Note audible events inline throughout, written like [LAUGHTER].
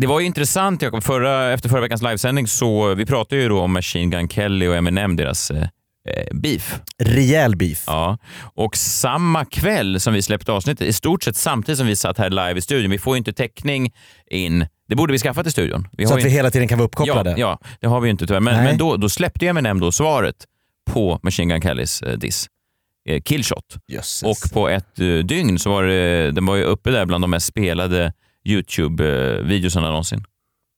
Det var ju intressant Jakob, förra, efter förra veckans livesändning så vi pratade ju då om Machine Gun Kelly och Eminem, deras eh, eh, beef. Rejäl beef. Ja, och samma kväll som vi släppte avsnittet, i stort sett samtidigt som vi satt här live i studion, vi får ju inte täckning in, det borde vi skaffa till studion. Vi Så att vi hela tiden kan vara uppkopplade. Ja, ja, det har vi ju inte tyvärr. Men, Nej. men då, då släppte Eminem då svaret på Machine Gun Kellys eh, diss. Eh, Killshot. Jösses. Och på ett eh, dygn så var det, den var ju uppe där bland de mest spelade YouTube-videosarna någonsin.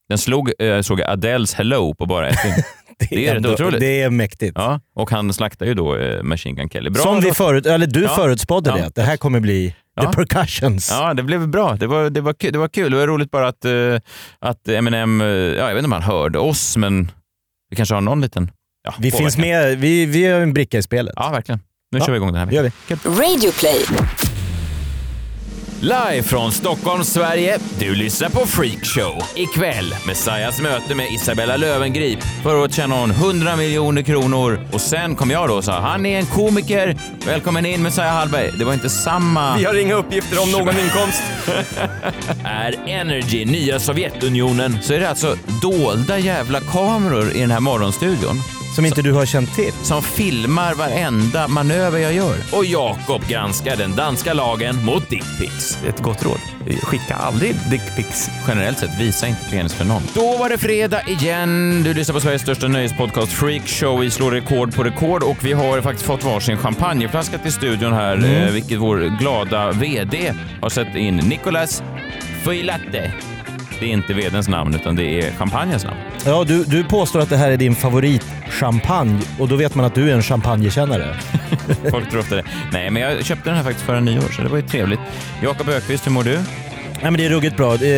Den slog, eh, såg Adeles Hello på bara ett dygn. [LAUGHS] det är rätt otroligt. Det är mäktigt. Ja, och han slaktade ju då eh, Machine Gun Kelly. Bra Som vi förut, eller du Ja. förutspådde Ja. det, att det här kommer bli Ja. the percussions. Ja, det blev bra. Det var, det var, kul. Det var kul. Det var roligt bara att, eh, att Eminem, ja, jag vet inte om han hörde oss, men vi kanske har någon liten ja, Vi finns påverkan. med, vi, vi är en bricka i spelet. Ja, verkligen. Nu Ja, kör vi igång den här det veckan. Radio play. Live från Stockholm, Sverige. Du lyssnar på Freakshow. Ikväll, Messias möte med Isabella Löwengrip. Förra året tjänade hon 100 miljoner kronor och sen kom jag då och sa han är en komiker. Välkommen in Messiah Hallberg. Det var inte samma... Vi har inga uppgifter om någon inkomst. [LAUGHS] är Energy, nya Sovjetunionen, så är det alltså dolda jävla kameror i den här morgonstudion Som inte du har känt till. som filmar varenda manöver jag gör. Och Jakob granskar den danska lagen mot dickpics. Ett gott råd. Skicka aldrig dickpics. Generellt sett, visa inte penis för någon. Då var det fredag igen. Du lyssnar på Sveriges största nöjespodcast Freak Show. Vi slår rekord på rekord och vi har faktiskt fått varsin champagneflaska till studion här, eh, vilket vår glada VD har sett in. Nicolas Foilatte. Det är inte VDns namn, utan det är champagnens namn. Ja, du, du påstår att det här är din favoritchampagne och då vet man att du är en champagnekännare. [LAUGHS] Folk tror ofta det. Nej, men jag köpte den här faktiskt förra nyår, så det var ju trevligt. Jakob Ökvist, hur mor du? Nej, men det är ruggigt bra. Eh,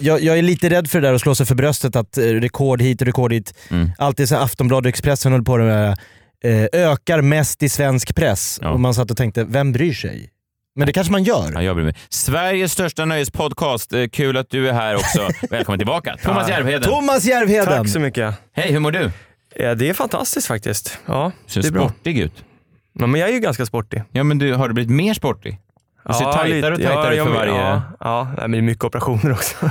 jag, jag är lite rädd för det där att slå sig för bröstet, att eh, rekord hit och rekord dit. Mm. Alltid så Aftonbladet och Expressen höll på det med eh, ökar mest i svensk press. Ja. Och man satt och tänkte, vem bryr sig? Men det kanske man gör. Ja, jag bryr mig. Sveriges största nöjespodcast. Eh, Kul att du är här också. [LAUGHS] Välkommen tillbaka. Thomas Järvheden. Thomas Järvheden! Tack så mycket. Hej, hur mår du? Ja, det är fantastiskt faktiskt. Ja, Ser det är bra. sportig ut. Ja, men jag är ju ganska sportig. Ja, men du, har du blivit mer sportig? Du ser tajtare och lite. tajtare ja, för varje... Ja, ja men det är mycket operationer också. [LAUGHS]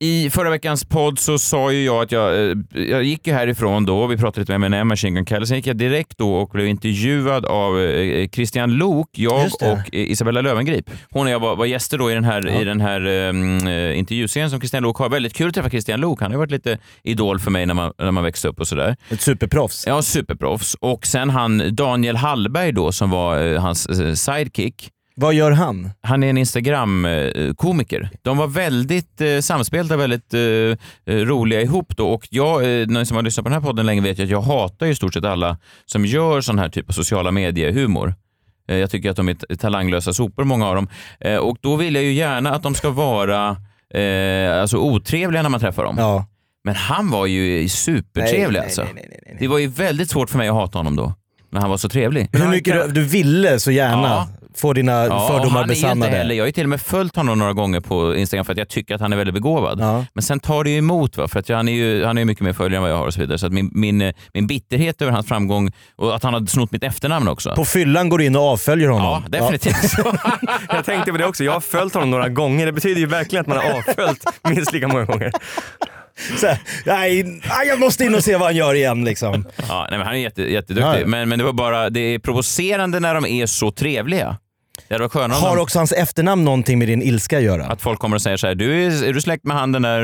I förra veckans podd så sa ju jag att jag, eh, jag gick ju härifrån då, vi pratade lite med M&M, Machine Gun Kelly, sen gick jag direkt då och blev intervjuad av eh, Christian Lok, jag och eh, Isabella Löwengrip. Hon och jag var, var gäster då i den här, i den här um, intervjuserien som Christian Lok har. Väldigt kul att träffa Christian Lok, han har ju varit lite idol för mig när man, när man växte upp och sådär. Ett superproffs. Ja, superproffs. Och sen han Daniel Hallberg då som var eh, hans eh, sidekick. Vad gör han? Han är en Instagram-komiker. De var väldigt eh, samspelta, väldigt eh, eh, roliga ihop då och jag, eh, någon som har lyssnat på den här podden länge vet ju att jag hatar ju i stort sett alla som gör sån här typ av sociala medier-humor. Eh, jag tycker att de är talanglösa sopor, många av dem. Eh, och då vill jag ju gärna att de ska vara eh, alltså otrevliga när man träffar dem. Ja. Men han var ju supertrevlig alltså. nej, nej, nej, nej. Det var ju väldigt svårt för mig att hata honom då, när han var så trevlig. Hur mycket du, du ville så gärna Ja. få dina Ja, och fördomar han är ju inte besannade. heller, jag har ju till och med följt honom några gånger på Instagram för att jag tycker att han är väldigt begåvad. Ja. Men sen tar det ju emot va? för att jag, han är ju han är ju mycket mer följare än vad jag har och så vidare. Så att min, min, eh, min bitterhet över hans framgång och att han har snott mitt efternamn också. På fyllan går du in och avföljer honom. ja, definitivt. Så. [LAUGHS] Jag tänkte på det också. Jag har följt honom några gånger. Det betyder ju verkligen att man har avföljt minst lika många gånger. [LAUGHS] Här, nej, jag måste in och se vad han gör igen liksom. Ja, nej, men han är jätte, jätteduktig. Ja. Men, men det var bara, det är provocerande när de är så trevliga. Det varit skönare Har också hans efternamn någonting med din ilska att göra? att folk kommer och säger så här, du är, är du släkt med han den där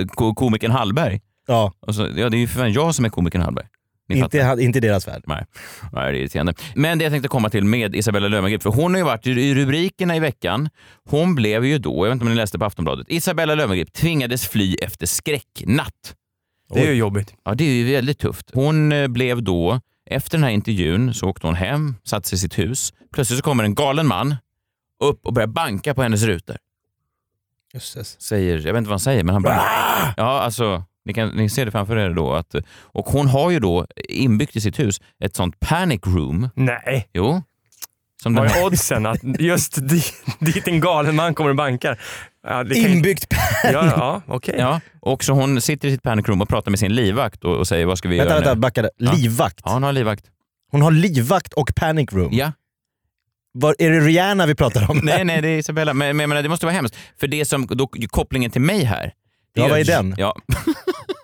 eh, ko- komikern Hallberg? Ja, så, ja, det är ju för fan jag som är komikern Hallberg. Inte, inte i deras värld. Nej, Nej, det är irriterande. Men det jag tänkte komma till med Isabella Löwengrip, för hon har ju varit i- rubrikerna i veckan. Hon blev ju då, jag vet inte om ni läste på Aftonbladet, Isabella Löwengrip tvingades fly efter skräcknatt. Det är ju jobbigt. Ja, det är ju väldigt tufft. Hon eh, blev då, efter den här intervjun så åkte hon hem, satte sig i sitt hus. Plötsligt så kommer en galen man upp och börjar banka på hennes rutor. Jösses. Säger, jag vet inte vad han säger, men han bara... Ja, alltså, ni kan ni ser det framför er då. Att, och hon har ju då inbyggt i sitt hus ett sånt panic room. Nej. Jo. Som den Vad är oddsen att just dit, [LAUGHS] dit en galen man kommer och bankar? Ja, Inbyggt Ja, ja okej. ja, och så hon sitter i sitt panic room och pratar med sin livvakt och, och säger vad ska vi Vänta, göra vänta, nu? backa där. Ja. Livvakt. Ja, hon har livvakt. Hon har livvakt och panic room. Ja. Var, är det Rihanna vi pratar om? Nej, nej, det är Isabella. Men, men menar, det måste vara hemskt. För det som, då, kopplingen till mig här. Ja, vad är den? Ja. [LAUGHS]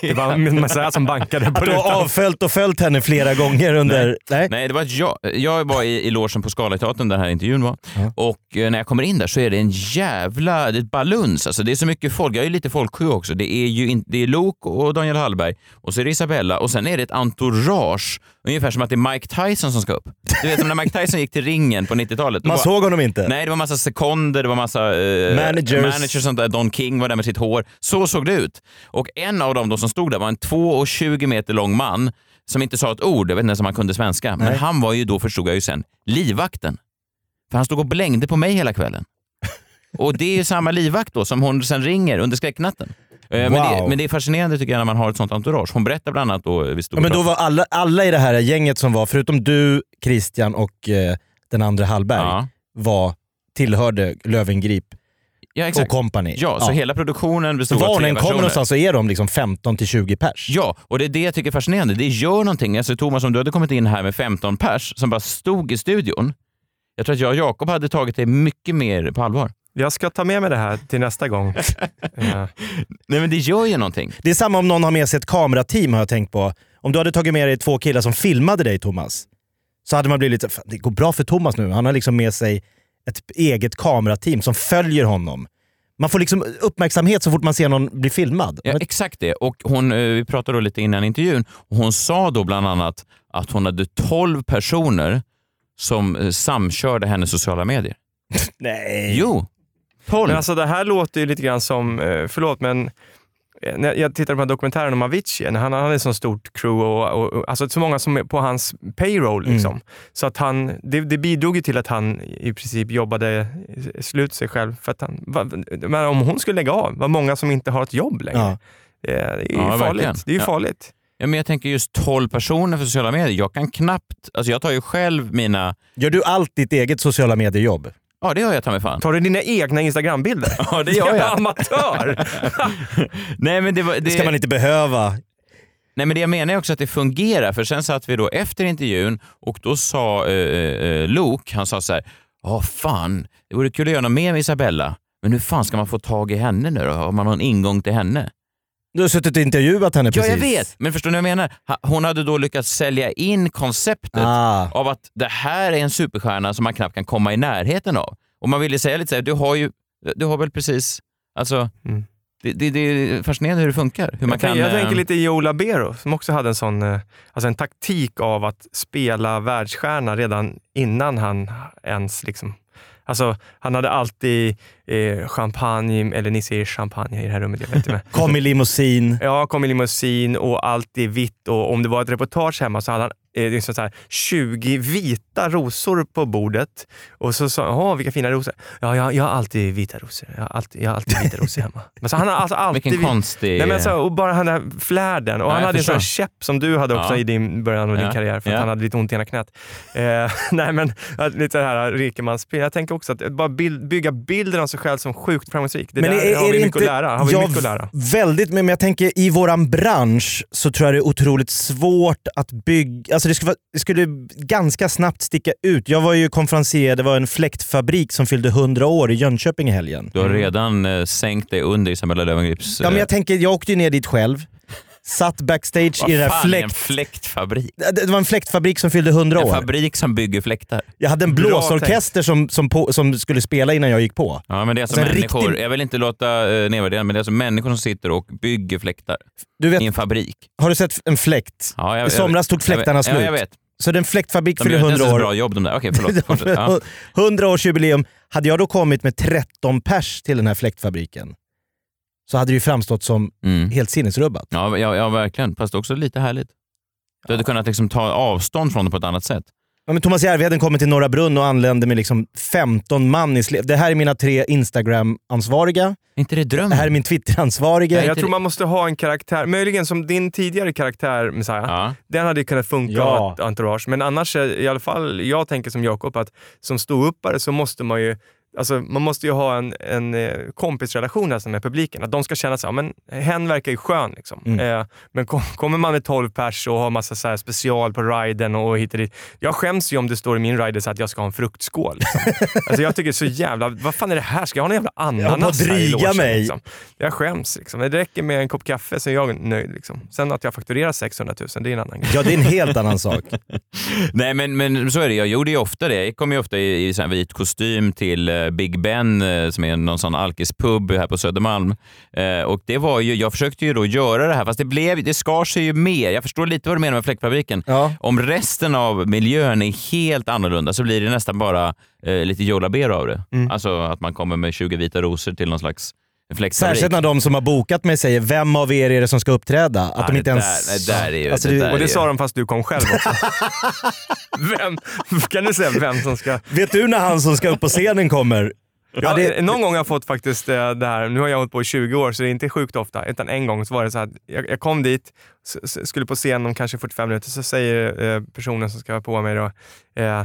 Det var Messiah som bankade på Att du har avföljt och följt henne flera gånger under... Nej. Nej, det var jag, jag var i, i logen på Scalateatern där den här intervjun var. Ja. Och eh, när jag kommer in där så är det en jävla det är ett baluns. Alltså, det är så mycket folk. Jag är lite folksjuk också. Det är ju in, det är Lok och Daniel Hallberg och så är det Isabella och sen är det ett entourage. Ungefär som att det är Mike Tyson som ska upp. Du vet som när Mike Tyson gick till ringen på 90-talet. Då Man såg honom inte. Nej, det var massa sekonder, det var massa eh, Managers. managers sånt där. Don King var där med sitt hår. Så såg det ut. Och en av dem då som stod där var en 2,20 meter lång man som inte sa ett ord, jag vet inte ens om han kunde svenska, men Nej. han var ju då, förstod jag ju sen, livvakten. För han stod och blängde på mig hela kvällen. [LAUGHS] Och det är ju samma livvakt då som hon sen ringer under skräcknatten. Eh, Men, det, Wow. men det är fascinerande tycker jag när man har ett sånt entourage. Hon berättar bland annat då, vi stod Ja, men då var alla, alla i det här gänget som var, förutom du, Christian och eh, den andra Hallberg, ja. var, tillhörde Lövengrip ja, och exakt. company. Ja, så hela produktionen bestod var av tre kommer personer. någonstans så är de liksom 15-20 pers. Ja, och det är det jag tycker är fascinerande. Det gör någonting. Alltså, Thomas, om du hade kommit in här med 15 pers som bara stod i studion. Jag tror att jag och Jakob hade tagit det mycket mer på allvar. Jag ska ta med mig det här till nästa gång. [LAUGHS] Eh, Nej, men det gör ju någonting. Det är samma om någon har med sig ett kamerateam har jag tänkt på. Om du hade tagit med dig två killar som filmade dig Thomas, så hade man blivit lite, "Fan, det går bra för Thomas nu. Han har liksom med sig ett eget kamerateam som följer honom. Man får liksom uppmärksamhet så fort man ser någon bli filmad. Ja, exakt det. Och hon, eh, vi pratade då lite innan intervjun. Och hon sa då bland annat att hon hade 12 personer som eh, samkörde hennes sociala medier. [LAUGHS] Nej. Jo, 12. Men alltså det här låter ju lite grann som, eh, förlåt men när jag tittade på den här dokumentären om Avicii, när han hade ett så stort crew och, och, och alltså så många som är på hans payroll. Mm. Liksom. Så att han, det, det bidrog ju till att han i princip jobbade slut sig själv. För att han, va- men om hon skulle lägga av, vad många som inte har ett jobb längre. Ja. Eh, Det är ju Ja, verkligen. farligt. Det är ju Ja. farligt. Ja, men jag tänker just 12 personer för sociala medier. Jag kan knappt, alltså jag tar ju själv mina, Gör du allt ditt eget sociala medier-jobb? Ja det gör jag ta mig fan. Tar du dina egna Instagrambilder? [LAUGHS] Ja det gör jag. Amatör! [LAUGHS] Nej men det, var, Det ska man inte behöva. Nej men det jag menar är också att det fungerar, för sen satt vi då efter intervjun och då sa eh, eh, Luke, han sa så här, ja fan, det vore kul att göra något mer med Isabella, men hur fan ska man få tag i henne nu då? Har man någon ingång till henne? Du har suttit och intervjuat henne Ja, precis. jag vet, men förstår ni vad jag menar? Hon hade då lyckats sälja in konceptet Ah. av att det här är en superstjärna som man knappt kan komma i närheten av. Och man ville säga lite så här, du har ju, du har väl precis, alltså, Mm. det, det, det är fascinerande hur det funkar. Hur man jag, kan, tänker, jag eh, tänker lite Joe Labero som också hade en sån eh, alltså en taktik av att spela världsstjärna redan innan han ens liksom Alltså, han hade alltid eh, champagne, eller ni säger champagne i det här rummet, jag vet inte. [LAUGHS] Kom i limousin. ja, kom i limousin och alltid vitt och om det var ett reportage hemma så hade han eh, liksom så här, 20 vita rosor på bordet. Och så sa han, "Åh, vilka fina rosor. Ja, jag, jag har alltid vita rosor. Jag har alltid, jag har alltid vita rosor hemma. [LAUGHS] Men så han har alltså alltid Vilken konstig... Nej, men så, och bara den där flärden. Och Ja, han hade en sån här käpp som du hade också Ja. i din början av din Ja. karriär för att han hade lite ont i ena knät. Eh, [LAUGHS] nej men lite det här rikemansspel. Jag tänker också att bara bild, bygga bilden av sig själv som sjukt framgångsrik. Det där har vi mycket att lära. Har vi mycket att lära. Väldigt, men jag tänker i våran bransch så tror jag det är otroligt svårt att bygga... Alltså det skulle, det skulle ganska snabbt sticka ut. Jag var ju konferencier, det var en fläktfabrik som fyllde 100 år i Jönköping i helgen. Du har redan eh, sänkt dig under Isabella Löwengrips... Ja, men jag tänker, jag åkte ju ner dit själv. Satt backstage vad i den här fan är en fläkt... fläktfabrik? Det var en fläktfabrik som fyllde 100 En år. fabrik som bygger fläktar. Jag hade en Bra blåsorkester som, som, på, som skulle spela innan jag gick på. Ja, men det är alltså Alltså en människor, riktig- jag vill inte låta eh, nedvärdera, men det är alltså människor som sitter och bygger fläktar Du vet, i en fabrik. har du sett en fläkt? Ja, jag, I somras tog fläktarna vet- Ja, slut. jag vet. Så den fläktfabrik De fyller gör inte 100 ens ett år. bra jobb de där. Okej, förlåt. [LAUGHS] Ja. 100 års jubileum. Hade jag då kommit med 13 pers till den här fläktfabriken så hade det ju framstått som Mm. helt sinnesrubbat. Ja, ja, ja, verkligen. Fast också lite härligt. Du hade kunnat liksom ta avstånd från det på ett annat sätt. Ja, men Thomas Järvheden kommer till Norra Brunn och anlände med liksom 15 man i släp. Det här är mina tre Instagram-ansvariga. Inte det drömmen? Det här är min Twitter-ansvarige. Jag tror det- man måste ha en karaktär, möjligen som din tidigare karaktär Messiah. Ja. Den hade ju kunnat funka Ja. entourage. Men annars, är, i alla fall jag tänker som Jakob, att som ståuppare så måste man ju Alltså, man måste ju ha en, en eh, kompisrelation nästan med publiken. Att de ska känna att men hen verkar ju skön. Liksom. Mm. Eh, men kom, kommer man med 12 pers och har massa så här special på riden och hit och dit. Jag skäms ju om det står i min rider så att jag ska ha en fruktskål. Liksom. [LAUGHS] alltså, jag tycker det är så jävla... Vad fan är det här? Ska jag ha en jävla ananas Jag här i dryga logen, mig. Liksom? Jag skäms. Liksom. Det räcker med en kopp kaffe så är jag nöjd. Liksom. Sen att jag fakturerar 600 000, det är en annan grej. Ja, det är en helt annan sak. [LAUGHS] Nej, men, men så är det. Jag gjorde ju ofta det. Jag kom ju ofta i, i här vit kostym till eh, Big Ben, eh, som är någon sån alkispub här på Södermalm. Eh, och det var ju, jag försökte ju då göra det här, fast det, blev, det skar sig ju mer. Jag förstår lite vad du menar med fläktfabriken. Ja. Om resten av miljön är helt annorlunda så blir det nästan bara eh, lite Joe Labero av det. Mm. Alltså att man kommer med 20 vita rosor till någon slags fläktfabrik. Särskilt när de som har bokat mig säger vem av er är det som ska uppträda? Att Ja, de inte det ens... där- det där är ju- alltså, det där- Och det ju- sa de fast du kom själv också. [LAUGHS] vem, kan du säga vem som ska... Vet du när han som ska upp på scenen kommer? Ja, det, Ja, någon gång har jag fått faktiskt eh, det här, nu har jag hållit på i 20 år så det är inte sjukt ofta, utan en gång så var det så att jag, jag kom dit, skulle på scen om kanske 45 minuter, så säger eh, personen som ska vara på mig då, eh,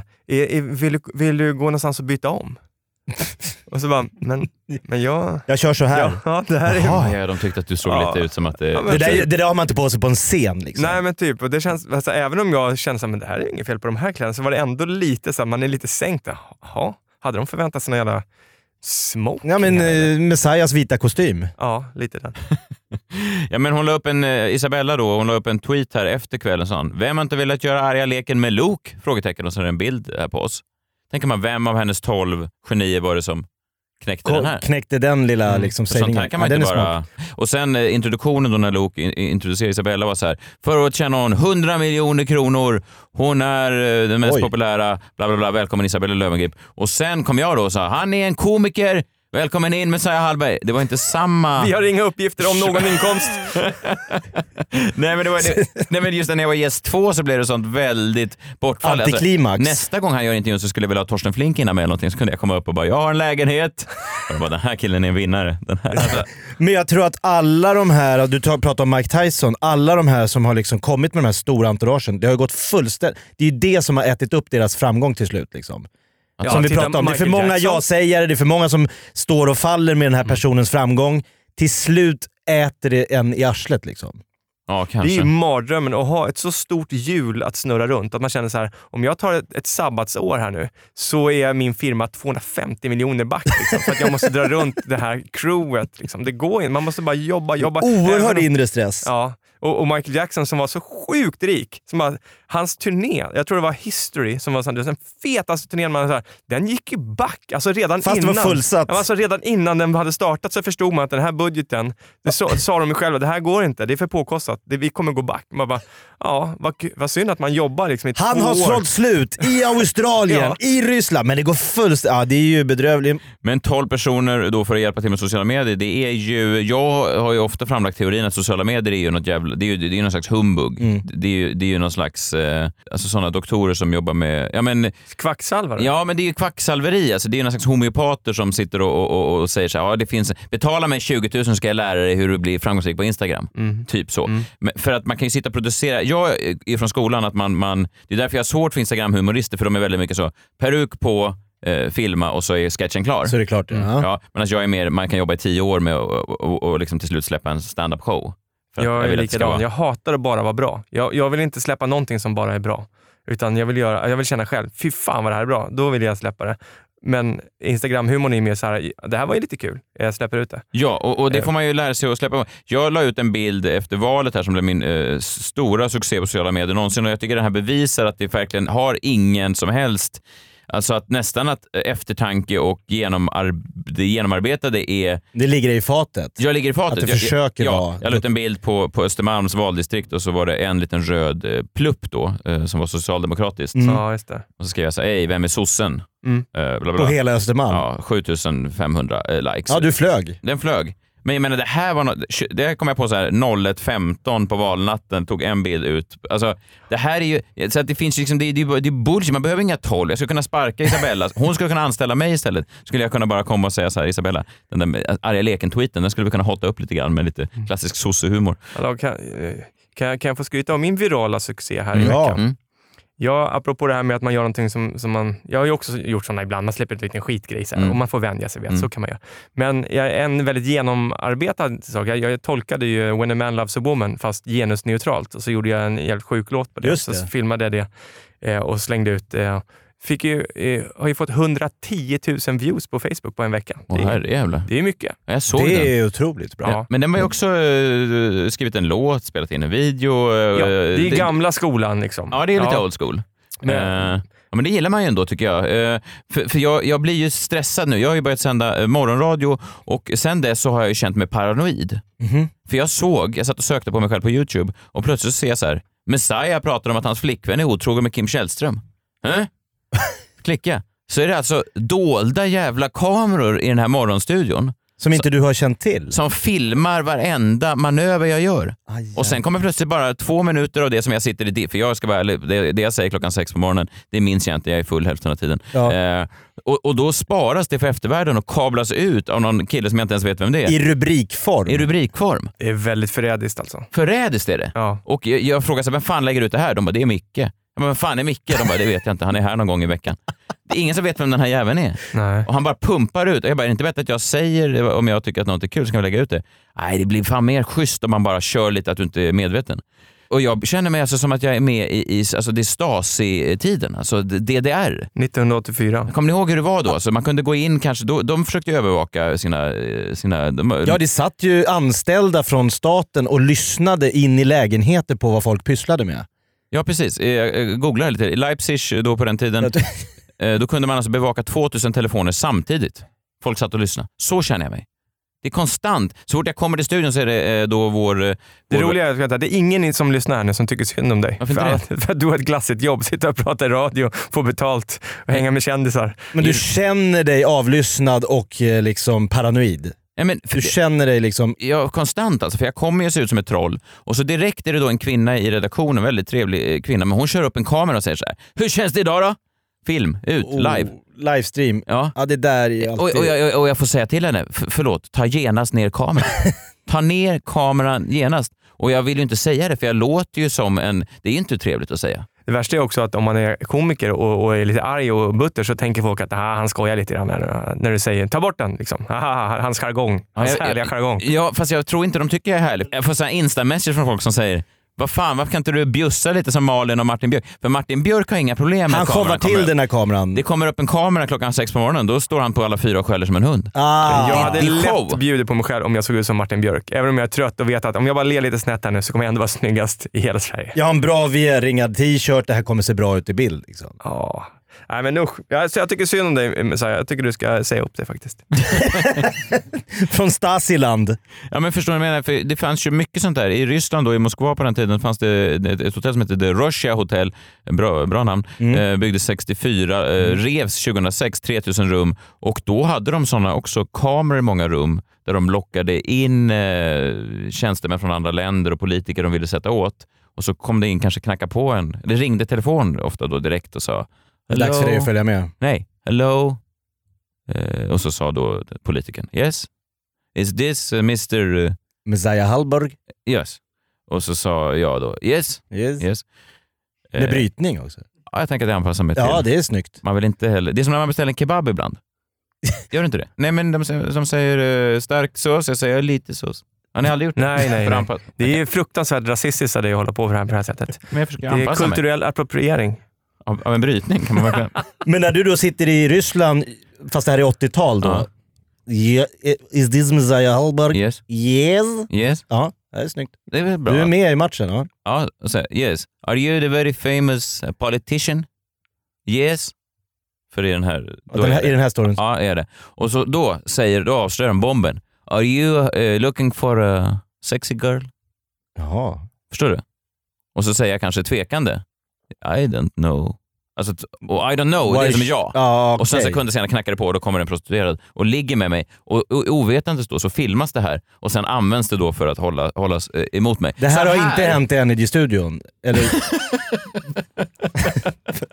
vill, du, vill du gå någonstans och byta om? [LAUGHS] och så bara, men, men jag... jag kör så här. Ja, ja, det här är... Jaha. Ja, de tyckte att du såg Ja. lite ut som att det... Ja, Det där, det där har man inte på sig på en scen. Liksom. Nej men typ, och det känns, alltså, även om jag känner att det här är inget fel på de här kläderna, så var det ändå lite så här, man är lite sänkt. Jaha, hade de förväntat sig någon jävla smoking? Ja, men eh, Messiahs vita kostym. Ja, lite den. [LAUGHS] Ja, men hon la upp en, eh, Isabella då, hon la upp en tweet här efter kvällen hon. Vem har inte velat göra arga leken med Luke? Frågetecken och så är det en bild här på oss. Tänker man, vem av hennes tolv genier var det som knäckte den här? Knäckte den lilla Mm. liksom, sånt sägningen. här kan man ja, inte bara... Och sen eh, introduktionen då när Luke in, introducerade Isabella var så här. Förra året tjänade hon 100 miljoner kronor. Hon är eh, den mest Oj. populära. Bla, bla, bla. Välkommen Isabella Löwengrip. Och sen kom jag då och sa, han är en komiker. Välkommen in Messiah Hallberg. Det var inte samma... Vi har inga uppgifter om någon [LAUGHS] inkomst. Nej men, det var, det, [LAUGHS] nej men just när jag var gäst två så blev det sånt väldigt bortfall. Alltså, Antiklimax. nästa gång han gör intervjun så skulle jag vilja ha Torsten Flink innan med eller någonting så kunde jag komma upp och bara “jag har en lägenhet”. Och bara, den här killen är en vinnare. Den här, alltså, [LAUGHS] Men jag tror att alla de här, du tar- pratar om Mike Tyson, alla de här som har liksom kommit med de här stora entouragen, det har ju gått fullständigt... Det är ju det som har ätit upp deras framgång till slut. Liksom. Ja, som vi pratade om. Det är för många ja-sägare, det är för många som står och faller med den här personens framgång. Till slut äter det en i arslet. Liksom. ja, Det är ju mardrömmen att ha ett så stort hjul att snurra runt. Att man känner så här, om jag tar ett, ett sabbatsår här nu så är min firma 250 miljoner back. Liksom, för att jag måste dra runt det här crewet. Liksom. Det går inte. Man måste bara jobba, jobba. Oerhörd om- inre stress. Ja, och, och Michael Jackson som var så sjukt rik. Som bara, hans turné, jag tror det var History, som var den fetaste turnén man så här, den gick ju back. Alltså redan Fast det innan. var fullsatt. Alltså redan innan den hade startat så förstod man att den här budgeten, det så, sa de ju själva, det här går inte, det är för påkostat, det, vi kommer gå back. Man bara, ja, vad, vad synd att man jobbar liksom i Han två har år. sålt slut i [LAUGHS] Australien, Ja. i Ryssland, men det går fullständigt... Ja, det är ju bedrövligt. Men 12 personer då för att hjälpa till med sociala medier, det är ju... Jag har ju ofta framlagt teorin att sociala medier är ju något jävla... Det är ju, det är någon slags humbug. Mm. Det, är ju, det är ju någon slags... Eh, alltså sådana doktorer som jobbar med... Ja, men, Kvacksalvare. Ja, men det är ju kvacksalveri. Alltså, det är ju någon slags homeopater som sitter och, och, och säger så här, ja, det finns, betala mig 20 000 så ska jag lära dig hur du blir framgångsrik på Instagram. Mm. Typ så. Mm. Men för att man kan ju sitta och producera. Jag är från skolan att man, man det är därför jag har svårt för Instagram-humorister för de är väldigt mycket så, peruk på, eh, filma och så är sketchen klar. Så är det klart. Ja. Ja, medan jag är mer, man kan jobba i tio år med och, och, och, och liksom till slut släppa en stand-up show. Att Jag är likadan. Jag hatar att bara vara bra. Jag, jag vill inte släppa någonting som bara är bra. Utan jag vill, göra, jag vill känna själv, fy fan vad det här är bra. Då vill jag släppa det. Men Instagram-humorn är mer så här, det här var ju lite kul. Jag släpper ut det. Ja, och, och det Eh. får man ju lära sig att släppa. Jag la ut en bild efter valet här som blev min eh, stora succé på sociala medier någonsin och jag tycker det här bevisar att det verkligen har ingen som helst Alltså att nästan att eftertanke och genomarb det genomarbetade är... Det ligger i fatet. Jag ligger i fatet. Att du Jag- försöker jag, vara- ja, Jag la ut en bild på, på Östermalms valdistrikt och så var det en liten röd eh, plupp då, eh, som var socialdemokratiskt. Mm. Ja, just det. Och så skrev jag så här, hej, vem är sossen? Mm. Eh, bla, bla, På bla. hela Östermalm. Ja, Ja, 7500 eh, likes. du flög. Den flög. Men jag menar, det här var något, det kom jag på så här 01.15 på valnatten, tog en bild ut. Alltså, det här är ju, så att det finns liksom, det, det, det är bullshit, man behöver inga 12. Jag skulle kunna sparka Isabella, [LAUGHS] hon skulle kunna anställa mig istället. Skulle jag kunna bara komma och säga så här, Isabella, den där arga leken-tweeten, den skulle vi kunna hotta upp lite grann med lite klassisk sossehumor. Hallå, kan, eh, kan, kan jag få skryta om min virala succé här i Ja. veckan? Mm. Ja, apropå det här med att man gör någonting som, som man... Jag har ju också gjort sådana ibland. Man släpper ut en liten skitgrej så Mm. och man får vänja sig vid att Mm. så kan man göra. Men jag, en väldigt genomarbetad sak. Jag, jag tolkade ju When a man loves a woman fast genusneutralt och så gjorde jag en jävligt sjuk låt på det. Just så det. filmade jag det eh, och slängde ut. Eh, fick ju, eh, har ju fått 110 000 views på Facebook på en vecka. Åh det, är, det är mycket. Jag såg den. Det är otroligt bra. Ja. Men den var ju också eh, skrivit en låt, spelat in en video. eh, Ja, det är det- gamla skolan. Liksom. Ja, det är lite old school. Men- Eh, ja, men det gillar man ju ändå tycker jag. Eh, för för jag, jag blir ju stressad nu. Jag har ju börjat sända eh, morgonradio och sen dess så har jag ju känt mig paranoid. Mhm. För jag såg, jag satt och sökte på mig själv på YouTube och plötsligt så ser jag så här, Messiah pratar om att hans flickvän är otrogen med Kim Källström. Äh? Klicka. Så är det alltså dolda jävla kameror i den här morgonstudion Som inte du har känt till? som filmar varenda manöver jag gör. Aj, Och sen kommer plötsligt bara två minuter av det som jag sitter i, för jag ska vara ärlig, det, det jag säger klockan sex på morgonen, det minns jag inte, jag är full hälften av tiden. Ja. Eh, och, och då sparas det för eftervärlden och kablas ut av någon kille som jag inte ens vet vem det är. I rubrikform? I rubrikform. Det är väldigt förrädiskt alltså. Förrädiskt är det. Ja. Och jag, jag frågar så vem fan lägger ut det här? De bara, det är Micke. Bara, vem fan är Micke? De bara, det vet jag inte, han är här någon gång i veckan. Det är ingen som vet vem den här jäveln är. Nej. Och han bara pumpar ut. Och jag bara, är det inte bättre att jag säger om jag tycker att något är kul så kan vi lägga ut det? Nej, det blir fan mer schysst om man bara kör lite att du inte är medveten. Och jag känner mig alltså som att jag är med i, i alltså det är Stasi-tiden, alltså DDR. 1984. Kommer ni ihåg hur det var då? Alltså man kunde gå in kanske, då, de försökte övervaka sina... sina de, Ja, det satt ju anställda från staten och lyssnade in i lägenheter på vad folk pysslade med. Ja, precis. Eh, Jag googlade lite. I Leipzig då på den tiden, eh, då kunde man alltså bevaka 2000 telefoner samtidigt. Folk satt och lyssnade. Så känner jag mig. Det är konstant. Så fort jag kommer till studion så är det eh, då vår... eh, Det vår roliga är att det är ingen som lyssnar här nu som tycker synd om dig. Varför för, inte att, för att du har ett glassigt jobb, sitta och prata i radio, få betalt och hänga med kändisar. Men du känner dig avlyssnad och eh, liksom paranoid? Ja, men, för Du känner dig liksom... Ja, konstant alltså, för jag kommer ju se ut som ett troll. Och så direkt är det då en kvinna i redaktionen, en väldigt trevlig eh, kvinna, men hon kör upp en kamera och säger så här. Hur känns det idag då? Film, ut, live. Oh, livestream. Ja. Ja, det där är Och, alltid... och, jag, och jag får säga till henne, för, förlåt, ta genast ner kameran. [LAUGHS] ta ner kameran genast. Och jag vill ju inte säga det, för jag låter ju som en... Det är ju inte trevligt att säga. Det värsta är också att om man är komiker och, och är lite arg och butter så tänker folk att ah, han skojar lite grann när, när du säger ta bort den. Liksom. [LAUGHS] Aha, hans jargong. Hans Ja, jag- härliga jargong. Ja, fast jag tror inte de tycker jag är härlig. Jag får insta-message från folk som säger vad fan, varför kan inte du bjussa lite som Malin och Martin Björk? För Martin Björk har inga problem med Han showar till upp. den här kameran. Det kommer upp en kamera klockan sex på morgonen, då står han på alla fyra och skäller som en hund. Ah, Jag hade lätt bjudit på mig själv om jag såg ut som Martin Björk. Även om jag är trött och vet att om jag bara ler lite snett här nu så kommer jag ändå vara snyggast i hela Sverige. Jag har en bra VR-ringad t-shirt, det här kommer se bra ut i bild. Liksom. Ja. Nej men usch. Jag, så jag tycker synd om dig Messiah. Jag tycker du ska säga upp det faktiskt. [LAUGHS] Från Stasiland. Ja men förstår ni vad jag menar? För det fanns ju mycket sånt där. I Ryssland då, i Moskva på den tiden fanns det ett ett hotell som hette The Russia Hotel, bra, bra namn, eh, byggdes 64, eh, revs 2006, 3000 rum och då hade de såna också kameror i många rum där de lockade in eh, tjänstemän från andra länder och politiker de ville sätta åt. Och så kom det in, kanske knacka på en, det ringde telefon ofta då direkt och sa Det är dags för dig att följa med. Nej, hello. Eh, och så sa då politikern, yes. Is this uh, Mr... Uh, Messiah Hallberg. yes. Och så sa jag då, yes. Yes. yes. Med Eh, brytning också. ja, jag tänker att jag anpassar mig till. Ja, det är snyggt. Man vill inte heller... Det är som när man beställer en kebab ibland. Gör du inte det? Nej, men de säger- som säger eh, stark sås, jag säger lite sås. Har ni aldrig gjort det? Nej, nej, För nej. Det är ju fruktansvärt rasistiskt av dig att hålla på på det här, på det här sättet. Men jag försöker Det är anpassa mig. kulturell appropriering. Av, av en brytning kan man verkligen... [LAUGHS] Men när du då sitter i Ryssland, fast det här är 80-tal då. Ja. Yeah, is this Messiah Hallberg? Yes. Yes. Yes. Ja, det är snyggt. Det är bra. Du är med i matchen. Ja. Ja, och så, yes. Are you the very famous uh, politician? Yes. För i den här... Den är här, det- I den här storyn. Ja, är det. Och så då säger, då avslöjar de bomben. Are you uh, looking for a sexy girl? Jaha. Förstår du? Och så säger jag kanske tvekande. I don't know. Alltså, och I don't know, det är Why som sh- ja. Ja, Och sen sekunder senare knackar det på och då kommer en prostituerad och ligger med mig. Och, och ovetandes då så filmas det här och sen används det då för att hålla, hållas eh, emot mig. Det här Så har inte hänt i Energy-studion. Eller... [LAUGHS]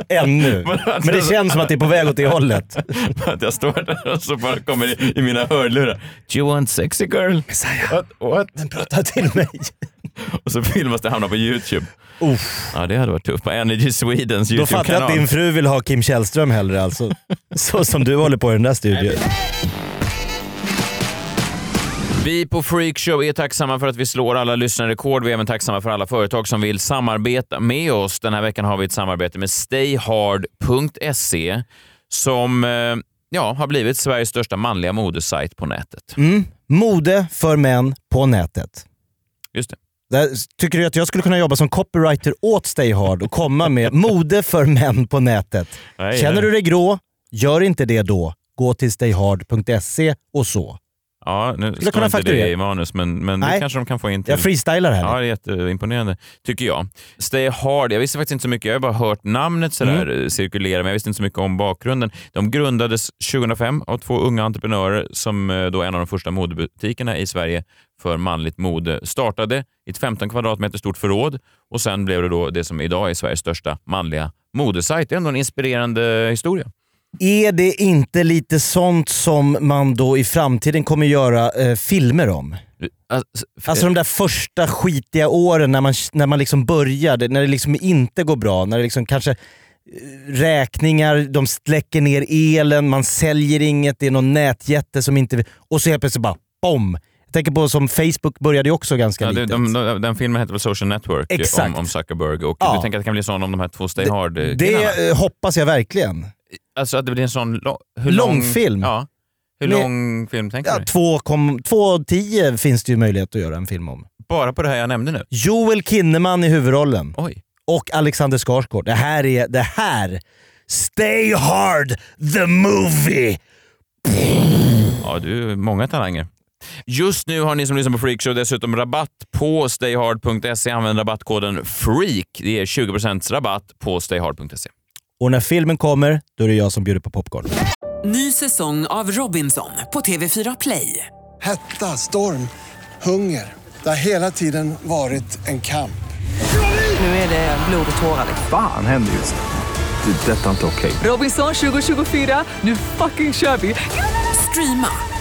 Ännu. Men det känns som att det är på väg åt det hållet. [LAUGHS] Att jag står där och så bara kommer i, i mina hörlurar. Do you want sexy girl? Messiah, What? What? men prata till mig. [LAUGHS] Och så filmas det hamna på YouTube. Uff. Ja, det hade varit tufft. På Energy Swedens Då fattar jag YouTube-kanal. att din fru vill ha Kim Källström hellre alltså. [LAUGHS] Så som du håller på i den där studion. Vi på Freakshow är tacksamma för att vi slår alla lyssnarrekord. Vi är även tacksamma för alla företag som vill samarbeta med oss. Den här veckan har vi ett samarbete med stayhard.se som eh, ja, har blivit Sveriges största manliga modesajt på nätet. Mm. Mode för män på nätet. Just det. Där, tycker du att jag skulle kunna jobba som copywriter åt Stay Hard och komma med mode för män på nätet? Nej, Känner nej. du dig grå? Gör inte det då. Gå till stayhard.se och så. Ja, nu Skulle kunna inte det i manus, men, men det kanske de kan få in till. Jag freestylar här. Ja, det är jätteimponerande, tycker jag. Stay Hard, jag visste faktiskt inte så mycket. Jag har bara hört namnet sådär Mm. cirkulera, men jag visste inte så mycket om bakgrunden. De grundades 2005 av två unga entreprenörer som eh, då är en av de första modebutikerna i Sverige för manligt mode. Startade i ett 15 kvadratmeter stort förråd och sen blev det då det som idag är Sveriges största manliga modesajt. Det är ändå en inspirerande historia. Är det inte lite sånt som man då i framtiden kommer göra eh, filmer om? Alltså, Alltså de där första skitiga åren när man, när man liksom började, när det liksom inte går bra, när det liksom kanske eh, räkningar, de släcker ner elen, man säljer inget, det är någon nätjätte som inte... Och så helt plötsligt bara BOM! Jag tänker på som Facebook började ju också ganska Ja, litet. de, de, den filmen heter väl Social Network Exakt. om, om Zuckerberg och Ja. du tänker att det kan bli sån om de här två Stay hard eh, killarna? det eh, hoppas jag verkligen. Alltså att det blir en sån lo- hur Långfilm. Lång, ja. Hur Med- lång film tänker Ja, du? 2.10 finns det ju möjlighet att göra en film om. Bara på det här jag nämnde nu? Joel Kinnaman i huvudrollen. Oj. och Alexander Skarsgård. Det här är, det här, Stay Hard the Movie! Ja, du många talanger. Just nu har ni som lyssnar på Freakshow dessutom rabatt på stayhard.se. Använd rabattkoden FREAK. Det ger 20% rabatt på stayhard.se. Och när filmen kommer, då är det jag som bjuder på popcorn. Ny säsong av Robinson på TV4 Play. Hetta, storm, hunger. Det har hela tiden varit en kamp. Nu är det blod och tårar. Fan händer just det. Det är detta inte okej. Robinson 2024, nu fucking kör vi! Streama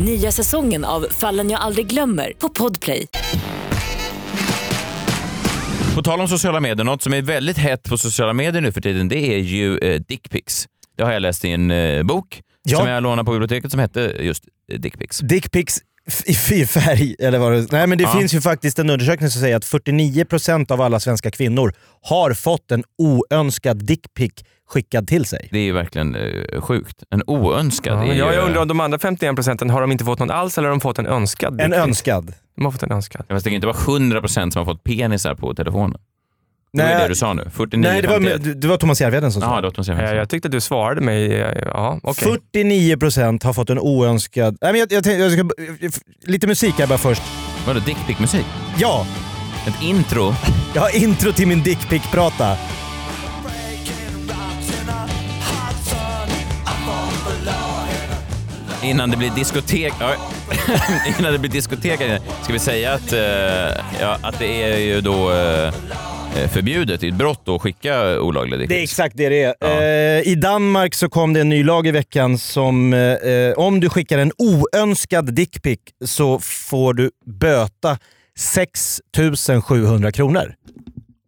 Nya säsongen av Fallen jag aldrig glömmer på Podplay. På tal om sociala medier, något som är väldigt hett på sociala medier nu för tiden, det är ju eh, dickpics. Det har jag läst i en eh, bok Ja. som jag lånade på biblioteket som hette just eh, dickpics. Dickpics i fyrfärg, eller vad det Nej men det Ja. finns ju faktiskt en undersökning som säger att 49% av alla svenska kvinnor har fått en oönskad dickpic skickad till sig. Det är ju verkligen eh, sjukt. En oönskad. Ja, är ju, jag undrar om de andra 51 procenten, har de inte fått någon alls eller har de fått en önskad? En önskad. De har fått en önskad. Fast det kan inte vara 100% som har fått penisar på telefonen. Det var Nej. det du sa nu. 49, Nej, det var, 51. det var Thomas Järvheden som sa det. var Thomas Järvheden. Jag, jag tyckte att du svarade mig. eh, Ja, okej. 49% har fått en oönskad... Nej, men jag, jag, tänkte- jag ska, lite musik här bara först. Vadå, dickpic-musik? Ja, Ett intro? [LAUGHS] jag har intro till min dickpic-prata. Innan det blir diskotek... [LAUGHS] Innan det blir diskotek ska vi säga att, eh, ja, att det är ju då eh, förbjudet, det är ett brott att skicka olagliga Det är dickpics. exakt det det är. Ja. Eh, I Danmark så kom det en ny lag i veckan som eh, om du skickar en oönskad dickpic så får du böta 6 700 kronor.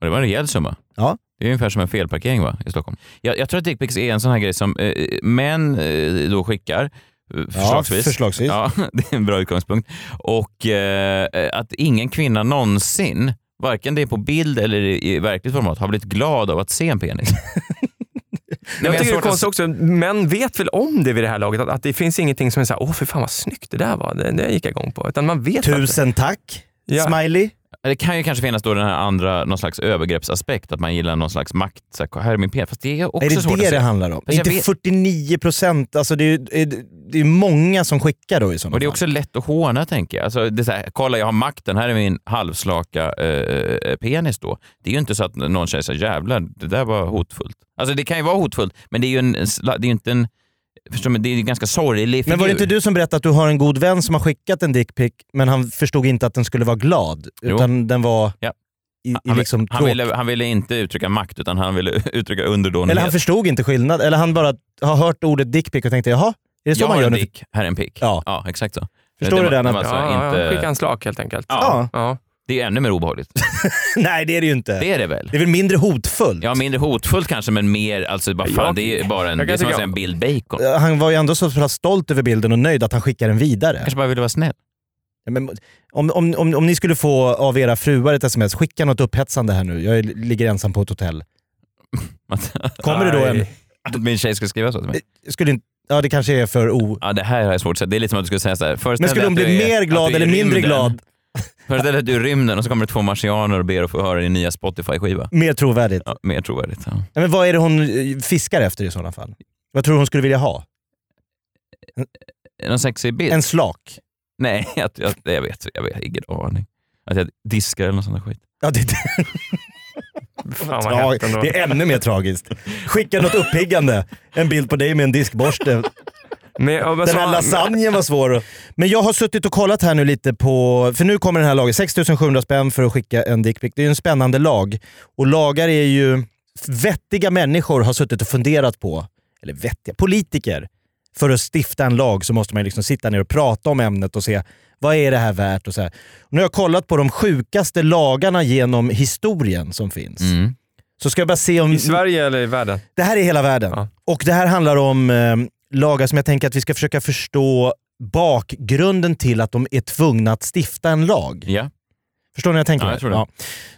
Det var en rejäl summa. Ja. Det är ungefär som en felparkering va, i Stockholm. Jag, jag tror att dickpics är en sån här grej som eh, män eh, då skickar. Eh, Förslagsvis. förslagsvis. Ja, [LAUGHS] det är en bra utgångspunkt. Och eh, att ingen kvinna någonsin, varken det är på bild eller i, verkligt format, har blivit glad av att se en penis. [LAUGHS] Nej, men Jag tycker det är svårt att- konstigt också, män vet väl om det vid det här laget, att, att det finns ingenting som är såhär, åh för fan vad snyggt det där var, det, det gick jag igång på. Utan man vet att, Tusen tack, Ja. smiley. Det kan ju kanske finnas då den här andra, någon slags övergreppsaspekt, att man gillar någon slags makt. Så här, här är min penis. Fast det är också är det svårt det att det säga. handlar om? Fast Inte vet- 49 procent, alltså det är, det, är många som skickar då i sådana Och det är fall. också lätt att håna tänker jag. Alltså, det är så här, kolla jag har makten, här är min halvslaka eh, penis då. Det är ju inte så att någon säger så här, jävlar, det där var hotfullt. Alltså det kan ju vara hotfullt, men det är ju, en, det är ju inte en, förstår du, det är ju en ganska sorglig figur. Men var det inte du som berättade att du har en god vän som har skickat en dickpic, men han förstod inte att den skulle vara glad? Jo. Utan den var Ja. i, i han, liksom han, ville, han ville inte uttrycka makt, utan han ville [LAUGHS] uttrycka underdånighet. Eller han förstod inte skillnad, eller han bara har hört ordet dickpic och tänkte jaha, är det så jag man har gör en nu? dick, här är en pick. Ja. ja exakt så. Förstår du var- den? Att, alltså ja, inte, Skicka en slak helt enkelt. Ja. Ja. Det är ännu mer obehagligt. [LAUGHS] nej det är det ju inte. Det är det väl? Det är väl mindre hotfullt? Ja, mindre hotfullt kanske, men mer, alltså bara fan, Jag- det är bara en, det är kan som att säga en Bill Bacon. Han var ju ändå så pass stolt över bilden och nöjd att han skickar den vidare. Kanske bara ville vara snäll. Ja, men, om, om, om, om ni skulle få av era fruar ett sms, skicka något upphetsande här nu. Jag ligger ensam på ett hotell. [LAUGHS] Kommer det då en... Min tjej skulle skriva så till mig? Skulle inte, ja det kanske är för o... Ja, det här har jag svårt att säga. Det är lite som att du skulle säga så här. föreställ Men skulle hon bli är- mer glad eller mindre glad? Föreställ dig att du är i rymden och så kommer det två marsianer och ber att få höra din nya Spotify-skiva. Mer trovärdigt. Ja, mer trovärdigt. Ja. Ja, men vad är det hon eh, fiskar efter i sådana fall? Vad tror du hon skulle vilja ha? Någon sexig bild? En slak? Nej, [LAUGHS] att, att, jag vet. Jag vet ingen aning. Att jag diskar eller något sånt där skit. Ja, det, [LAUGHS] Fan hett ändå. det är ännu mer tragiskt. Skicka något uppiggande. En bild på dig med en diskborste. Men, ja, men Den här lasagnen var svår. Men jag har suttit och kollat här nu lite på, för nu kommer den här lagen, 6700 spänn för att skicka en dickpic. Det är ju en spännande lag. Och lagar är ju, vettiga människor har suttit och funderat på, eller vettiga, politiker. För att stifta en lag så måste man liksom sitta ner och prata om ämnet och se vad är det här värt och så här. Och nu har jag kollat på de sjukaste lagarna genom historien som finns. Mm. Så ska jag bara se om... I Sverige eller i världen? Det här är hela världen. Ja. Och det här handlar om eh, lagar som jag tänker att vi ska försöka förstå bakgrunden till att de är tvungna att stifta en lag. Ja. Förstår ni vad jag tänker? Ja, jag tror det.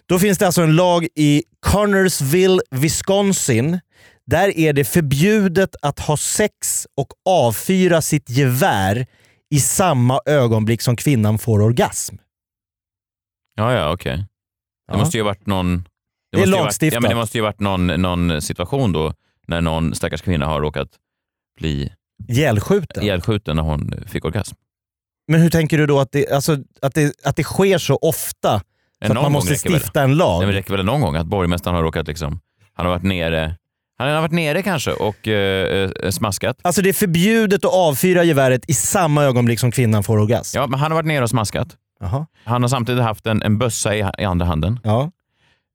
Då finns det alltså en lag i Connersville, Wisconsin. Där är det förbjudet att ha sex och avfyra sitt gevär i samma ögonblick som kvinnan får orgasm. Ja, ja, okej. Det Ja. måste ju ha varit någon... Det är ha varit, lagstiftat. ja, men det måste ju ha varit någon, någon situation då när någon stackars kvinna har råkat bli Ihjälskjuten. ihjälskjuten när hon fick orgasm. Men hur tänker du då att det, alltså, att det, att det sker så ofta så att man måste räcker väl. stifta en lag? Nej, men det räcker väl någon gång att borgmästaren har råkat liksom... Han har varit nere... Han har varit nere kanske och eh, eh, smaskat. Alltså det är förbjudet att avfyra geväret i samma ögonblick som kvinnan får orgasm? Ja, men han har varit nere och smaskat. Jaha. Han har samtidigt haft en, en bössa i, i andra handen. Ja,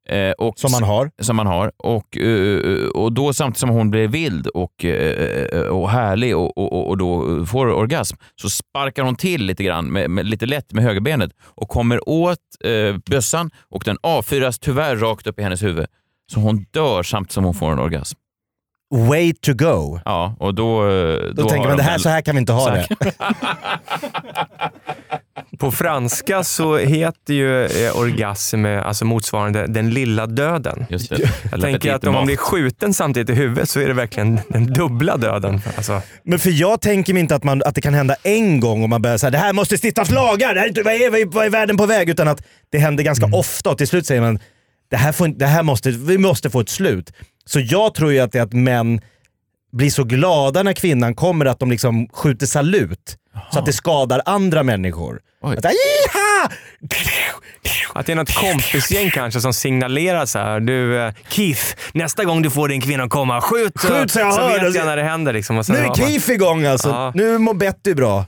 Eh, och, som man har. som man har. Och, eh, och då samtidigt som hon blir vild och, eh, och härlig och, och, och då får orgasm så sparkar hon till lite grann, med, med, lite lätt med högerbenet och kommer åt eh, bössan och den avfyras tyvärr rakt upp i hennes huvud. Så hon dör samtidigt som hon får en orgasm. Way to go. Ja, och då... eh, Då, har tänker man de det här, så här kan vi inte ha det. [LAUGHS] På franska så heter ju eh, orgasm eh, alltså motsvarande den lilla döden. Just det. Jag tänker att om man blir skjuten samtidigt i huvudet så är det verkligen den dubbla döden. Alltså, Men för jag tänker mig inte att, man, att det kan hända en gång och man börjar säga det här måste stiftas lagar, det här är inte, vad, är, vad är världen på väg? Utan att det händer ganska Mm. ofta och till slut säger man det här, får, det här måste, vi måste få ett slut. Så jag tror ju att det är att män blir så glada när kvinnan kommer att de liksom skjuter salut. Så att det skadar andra människor. Oj. Att, "Jiha!" att det är något kompisgäng kanske som signalerar så här. Du eh, Keith, nästa gång du får din kvinna komma, skjut! Skjut så jag hör vet det." jag när det händer. Liksom, Nu är Keith igång alltså. Ja. Nu mår Betty bra.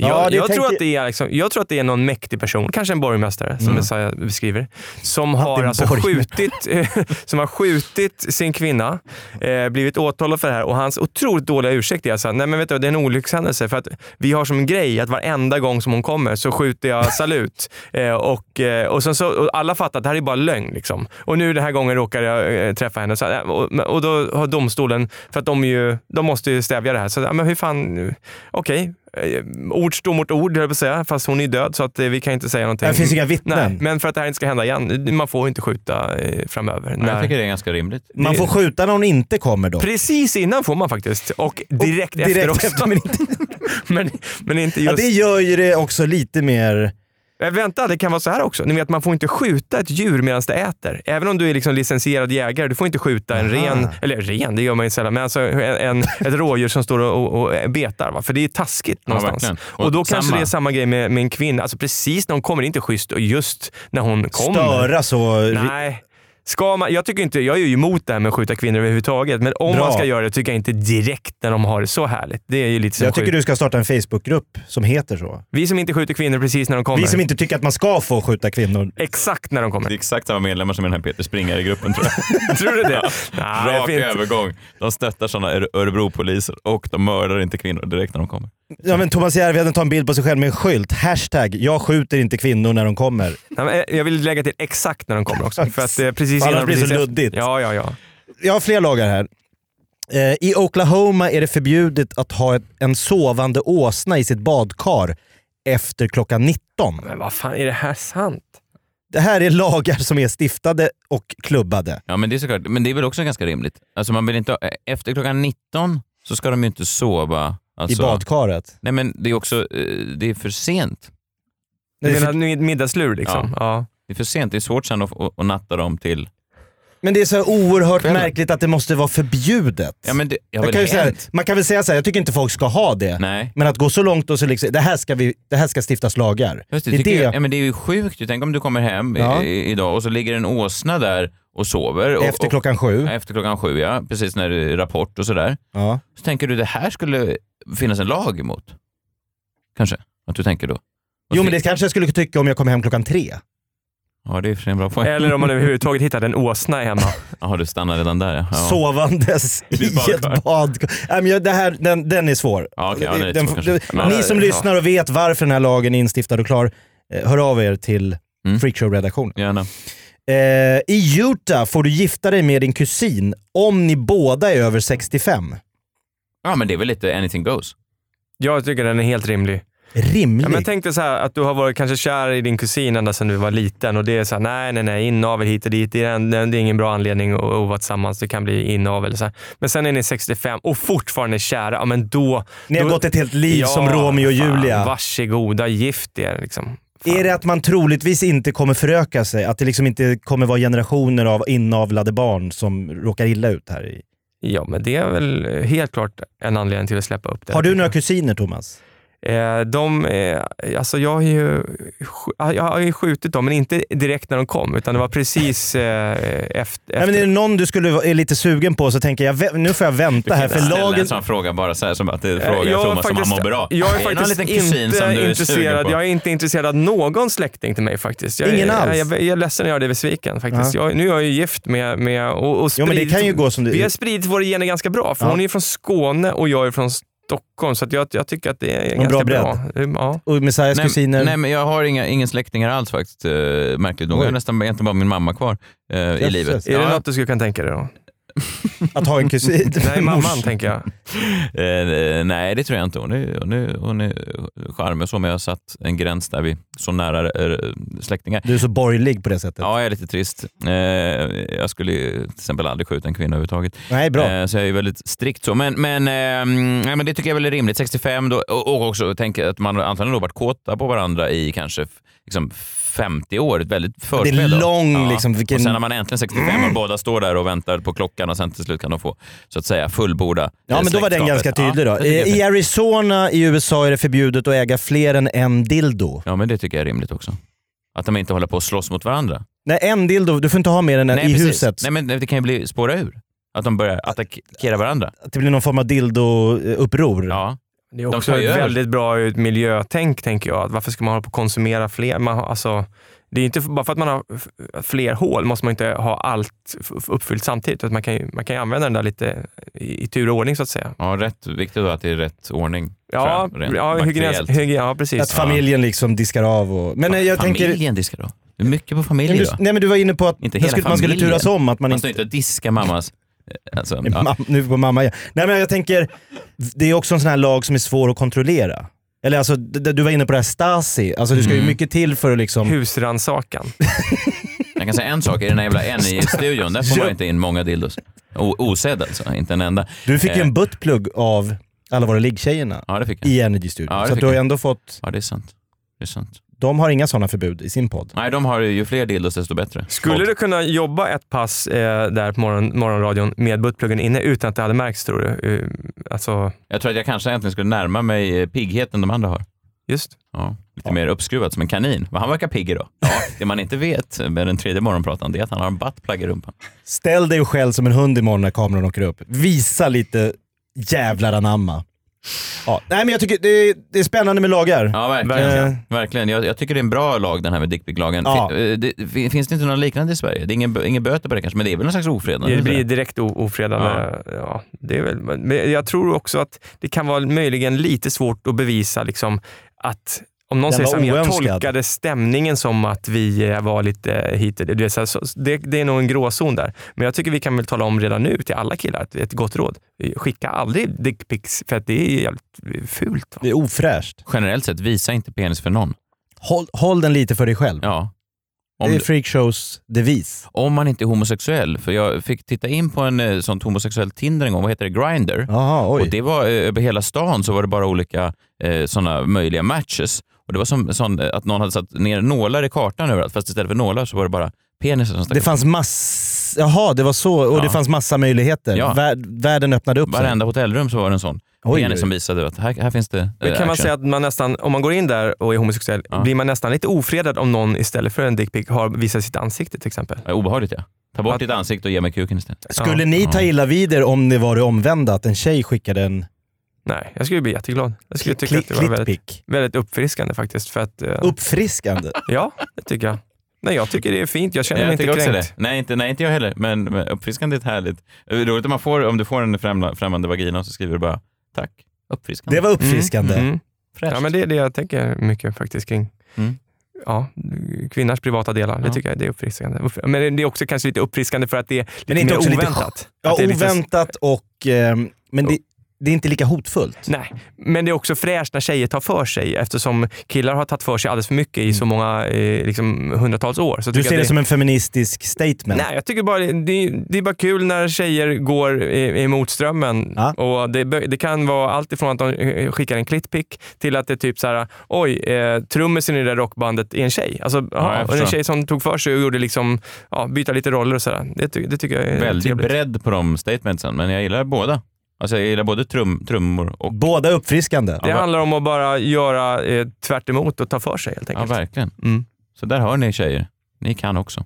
Jag, Ja, det jag, tror att det är liksom, jag tror att det är någon mäktig person, kanske en borgmästare som Messiah beskriver, som har alltså skjutit, [LAUGHS] som har skjutit sin kvinna, eh, blivit åtalad för det här och hans otroligt dåliga ursäkt är alltså, nej men vet du, det är en olyckshändelse för att vi har som en grej att varenda gång som hon kommer så skjuter jag salut. [LAUGHS] eh, och, eh, och, sen så, och alla fattar att det här är bara lögn. Liksom. Och nu den här gången råkar jag eh, träffa henne. Så, här, och, och då har domstolen, för att de, ju, de måste ju stävja det här, så men hur fan, okej. Eh, ord står mot ord, höll jag på att säga, fast hon är död så att eh, vi kan inte säga någonting. Det finns inga vittnen. Nej, men för att det här inte ska hända igen, man får inte skjuta eh, framöver. Jag Nej. tycker det är ganska rimligt. Man får skjuta när hon inte kommer då. Precis innan får man faktiskt, och direkt, efter direkt också. efter, men inte- men, men inte Ja, just... det gör ju det också lite mer Eh, Vänta, det kan vara så här också. Ni vet, man får inte skjuta ett djur medan det äter. Även om du är liksom licensierad jägare, du får inte skjuta en Aha. ren, eller ren, det gör man ju sällan, men alltså en, en, ett rådjur som står och, och, betar. Va? För det är taskigt Ja, någonstans. och, Och då kanske samma- det är samma grej med, med en kvinna. Alltså precis när hon kommer, det är inte schysst och just när hon kommer. Störa så... Nej. Ska man, jag, tycker inte, jag är ju emot det här med att skjuta kvinnor överhuvudtaget, men om Bra. man ska göra det tycker jag inte direkt när de har det så härligt. Det är ju lite Jag tycker skjut- du ska starta en Facebookgrupp som heter så. Vi som inte skjuter kvinnor precis när de kommer. Vi som inte tycker att man ska få skjuta kvinnor. Exakt när de Det kommer. är exakt samma medlemmar som i den här Peter Springare-gruppen tror jag. [LAUGHS] Tror du det? Nej, jag Rak övergång. De stöttar sådana Örebropoliser och de mördar inte kvinnor direkt när de kommer. Ja, men Thomas Järvheden tar en bild på sig själv med en skylt. Hashtag jag skjuter inte kvinnor när de kommer. Men jag vill lägga till exakt när de kommer också. För att, eh, precis Annars blir det så luddigt. Ja, ja, ja. Jag har fler lagar här. Eh, I Oklahoma är det förbjudet att ha en sovande åsna i sitt badkar efter klockan 19. Men vad fan, är det här sant? Det här är lagar som är stiftade och klubbade. Ja, men det är såklart. Men det är väl också ganska rimligt. Alltså man vill inte, ha- efter klockan 19 så ska de ju inte sova. Alltså, I badkaret. Nej, men det är också eh, det är för sent. Du Det är menar middagslur liksom? Ja. Det är för sent. Det är svårt sen att, att, att natta dem till... men det är så oerhört Kvällen. märkligt att det måste vara förbjudet. Ja, men det jag kan ju säga, man kan väl säga så här, jag tycker inte folk ska ha det. Nej. Men att gå så långt och så liksom, det här ska, vi, det här ska stiftas lagar. Just det, det är det. Jag, ja, men det är ju sjukt. Tänk om du kommer hem i- Ja. i, idag och så ligger en åsna där och sover. Och, Efter klockan sju. Och, efter klockan sju, ja. Precis när det är rapport och sådär. Ja. Så tänker du det här skulle finnas en lag emot? Kanske? Att du tänker då? Och Jo men det kanske jag skulle tycka om jag kommer hem klockan tre. Ja, det är en bra poäng. Eller om man överhuvudtaget hittar en åsna hemma. [LAUGHS] Jaha, du stannar redan där ja. ja. Sovandes [LAUGHS] i ett badkar. Nej, men det här, den, den är svår. Ja, okej, ja, den är Den- svår Men- ni som Ja. lyssnar och vet varför den här lagen är instiftad och klar, eh, hör av er till Mm. Freakshow-redaktionen. Gärna. Eh, I Utah får du gifta dig med din kusin om ni båda är över 65. Ja, men det är väl lite anything goes. Jag tycker den är helt rimlig. Rimligt. Ja, men tänk dig så här, att du har varit kanske kär i din kusin ända sedan du var liten och det är så här, nej, nej, nej, inavel hit och dit. Det är, en, det är ingen bra anledning att, att vara tillsammans. Det kan bli inavel. Så här. Men sen är ni 65 och fortfarande kära. Ja, men då... Ni har då, gått ett helt liv Ja, som Romeo och fan, Julia. Varsågoda, gift er. Liksom. Fan. Är det att man troligtvis inte kommer föröka sig? Att det liksom inte kommer vara generationer av inavlade barn som råkar illa ut här? i- Ja, men det är väl helt klart en anledning till att släppa upp det. Har du några kusiner Thomas? Eh, de, eh, alltså jag, har ju, sk- jag har ju skjutit dem, men inte direkt när de kom, utan det var precis eh, efter. Nej, men är det någon du skulle vara är lite sugen på så tänker jag, nu får jag vänta här för lagen... en sån fråga bara så här, som att det är fråga Eh, jag Thomas om han mår bra. Jag är någon faktiskt inte som du är intresserad. på? Jag är inte intresserad av någon släkting till mig faktiskt. Jag, Ingen är, alls? Jag, jag, jag är ledsen att göra dig besviken faktiskt. Jag, nu är jag ju gift med, med och, och Jo men det spridit- kan ju gå som Vi du... har spridit våra gener ganska bra, för Ja. hon är från Skåne och jag är från Stockholm, så att jag, jag tycker att det är En ganska bra bra. Ja. Och Messiahs Nej, kusiner... nej, men jag har inga, ingen släktingar alls faktiskt, eh, märkligt nog. Jag har nästan egentligen bara min mamma kvar eh, i livet. Är det Ja, något du skulle kunna tänka dig då? Att ha en kusin. Nej, mamman tänker jag. eh, nej, det tror jag inte. Hon är, hon är, hon är charmig och så, men jag har satt en gräns där vi så nära eh, släktingar. Du är så borgerlig på det sättet. Ja, jag är lite trist. Eh, jag skulle ju till exempel aldrig skjuta en kvinna överhuvudtaget. Nej, bra. Eh, så jag är väldigt strikt så. Men, men, nej, men det tycker jag är väldigt rimligt. 65 då, och, och också tänka att man antagligen då varit kåta på varandra i kanske liksom 50 år. Ett väldigt förspel. Det är lång, liksom, vilken- Och sen när man äntligen 65 och båda står där och väntar på klockan och sen till slut kan de få så att säga fullborda Ja men då var den ganska tydlig Ja, då. I Arizona i USA är det förbjudet att äga fler än en dildo. Ja, men det tycker jag är rimligt också. Att de inte håller på att slåss mot varandra. Nej, en dildo, du får inte ha mer än en i precis. huset. Nej, men det kan ju bli spåra ur. Att de börjar attackera varandra. Att det blir någon form av dildo-uppror. Ja. Det är De också ju ett väldigt bra ut miljötänk, tänker jag. Varför ska man hålla på att konsumera fler? Man, alltså, det är inte bara för att man har fler hål måste man inte ha allt uppfyllt samtidigt. Utan Man kan, ju, man kan använda den där lite i, i tur och ordning så att säga. Ja, rätt viktigt då att det är rätt ordning. Ja, jag, ja, materiellt. hygien, ja precis. Att familjen liksom diskar av och... Men eh, jag tänker... familjen diskar då? Det är mycket på familjen du, då. nej men du var inne på att Inte man skulle, man skulle turas om. Att man Man inte... står inte och diskar mammas... eh, Alltså, ja. Nu går mamma igen. Nej men jag tänker, det är också en sån här lag som är svår att kontrollera. Eller alltså, du var inne på det här Stasi. Alltså det ska ju Mm. mycket till för att liksom... Husrannsakan. Jag kan säga en sak, i den här jävla en i [LAUGHS] studion, där får man inte in många dildos. O- osedd alltså, inte en enda. Du fick ju Eh. en buttplug av alla våra liggtjejerna Ja, i Energy Studio. Ja, så du har ju ändå fått... Ja, det är sant. Det är sant. De har inga sådana förbud i sin podd. Nej, de har ju fler dildos desto bättre. Skulle du kunna jobba ett pass eh, där på morgon, morgonradion med buttpluggen inne utan att det hade märkts tror du? Eh, alltså, Jag tror att jag kanske egentligen skulle närma mig eh, piggheten de andra har. just. Ja, lite mer uppskruvad som en kanin. Men han verkar pigg idag. Ja, det man inte vet med den tredje morgonpratan det är att han har en buttplug i rumpan. Ställ dig själv som en hund imorgon när kameran åker upp. Visa lite jävlar anamma. Ja. Nej men jag tycker det är, det är spännande med lagar. Ja, verkligen. Eh. verkligen. Jag, jag tycker det är en bra lag den här med dickpic-lagen. Ja. Fin, eh, det, finns det inte någon liknande i Sverige? Det är ingen, ingen böter på det kanske, men det är väl någon slags ofredande? Det blir direkt ofredande. Ja. det är väl, men jag tror också att det kan vara möjligen lite svårt att bevisa liksom, att om någon Den säger här, jag oönskad." tolkade stämningen som att vi eh, var lite hit och dit." det, det, det är nog en gråzon där. Men jag tycker vi kan väl tala om redan nu till alla killar, att ett gott råd. Skicka aldrig dickpics för att det är jävligt fult. Va? Det är ofräscht. Generellt sett, visa inte penis för någon. Håll, håll den lite för dig själv. Ja. det Om, är freakshows devis. om man inte är homosexuell, för jag fick titta in på en eh, sånt homosexuell Tinder en gång, vad heter det? Grindr. Jaha, oj. Och det var eh, över hela stan så var det bara olika eh, sådana möjliga matches. Och det var som sån, att någon hade satt ner nålar i kartan överallt, fast istället för nålar så var det bara penisar som stack Det upp. fanns mass... Jaha, det var så. Och Ja. det fanns massa möjligheter. Ja. Vär- världen öppnade upp sig. Varenda hotellrum så var det en sån Oj, penis oj. som visade att här, här finns det eh, Men kan man action. säga att man nästan, om man går in där och är homosexuell, Ja. blir man nästan lite ofredad om någon istället för en dickpic har visat sitt ansikte till exempel? Ja, Obehagligt ja. Ta bort Att- ditt ansikte och ge mig kuken istället. Skulle Ja. ni ta illa vid er om det var det omvända? Att en tjej skickade en Nej, jag skulle bli jätteglad. Jag skulle tycka att det var väldigt, väldigt uppfriskande faktiskt. För att, eh, Uppfriskande. Ja, det tycker jag. Nej, jag tycker det är fint. Jag känner mig jag inte tycker också kränkt. det. Nej inte, nej, inte jag heller. Men, men uppfriskande är ett härligt. Det är roligt om, man får, om du får en främmande vagina och så skriver du bara tack. Uppfriskande. Det var uppfriskande. Mm, mm. Ja, men det är det jag tänker mycket faktiskt kring. Mm. Ja, kvinnors privata delar, det Ja. tycker jag det är uppfriskande. Upp- Men det är också kanske lite uppfriskande för att det är Men lite inte mer också lite oväntat. Ja, det är lite- oväntat och... ehm, men det, det är inte lika hotfullt. Nej, men det är också fräscht när tjejer tar för sig eftersom killar har tagit för sig alldeles för mycket i så många eh, liksom, hundratals år. Så Mm. Du ser jag det som en feministisk statement. Nej, jag tycker bara det, det är bara kul när tjejer går i- emot strömmen. Ja. Och det, det kan vara allt ifrån att de eh, skickar en klittpic till att det är typ så här: oj, eh, trummisen i det där rockbandet är en tjej. Alltså, ja, och en tjej som tog för sig och gjorde liksom, ja, byta lite roller och sådär. Det, det tycker jag är Väldigt trevligt. bredd på de statementsen, men jag gillar båda. Alltså jag gillar både trum, trummor och... Båda uppfriskande. Det Ja, handlar om att bara göra eh, tvärt emot och ta för sig helt Ja, enkelt. verkligen. Mm. Så där hör ni tjejer. Ni kan också.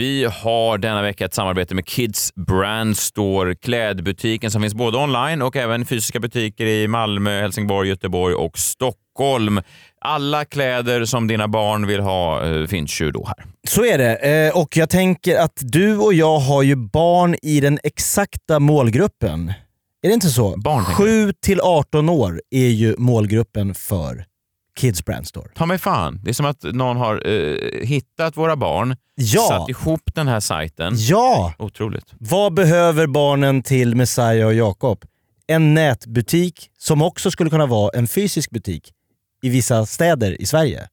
Vi har denna vecka ett samarbete med Kids Brand Store, klädbutiken som finns både online och även fysiska butiker i Malmö, Helsingborg, Göteborg och Stockholm. Alla kläder som dina barn vill ha eh, finns ju då här. Så är det. Eh, Och jag tänker att du och jag har ju barn i den exakta målgruppen. Är det inte så? Barn, tänker 7 till 18 år är ju målgruppen för Kids Brand Store. Ta mig fan, det är som att någon har eh, hittat våra barn, Ja! satt ihop den här sajten. Ja! Otroligt. Vad behöver barnen till Messiah och Jakob? En nätbutik som också skulle kunna vara en fysisk butik i vissa städer i Sverige.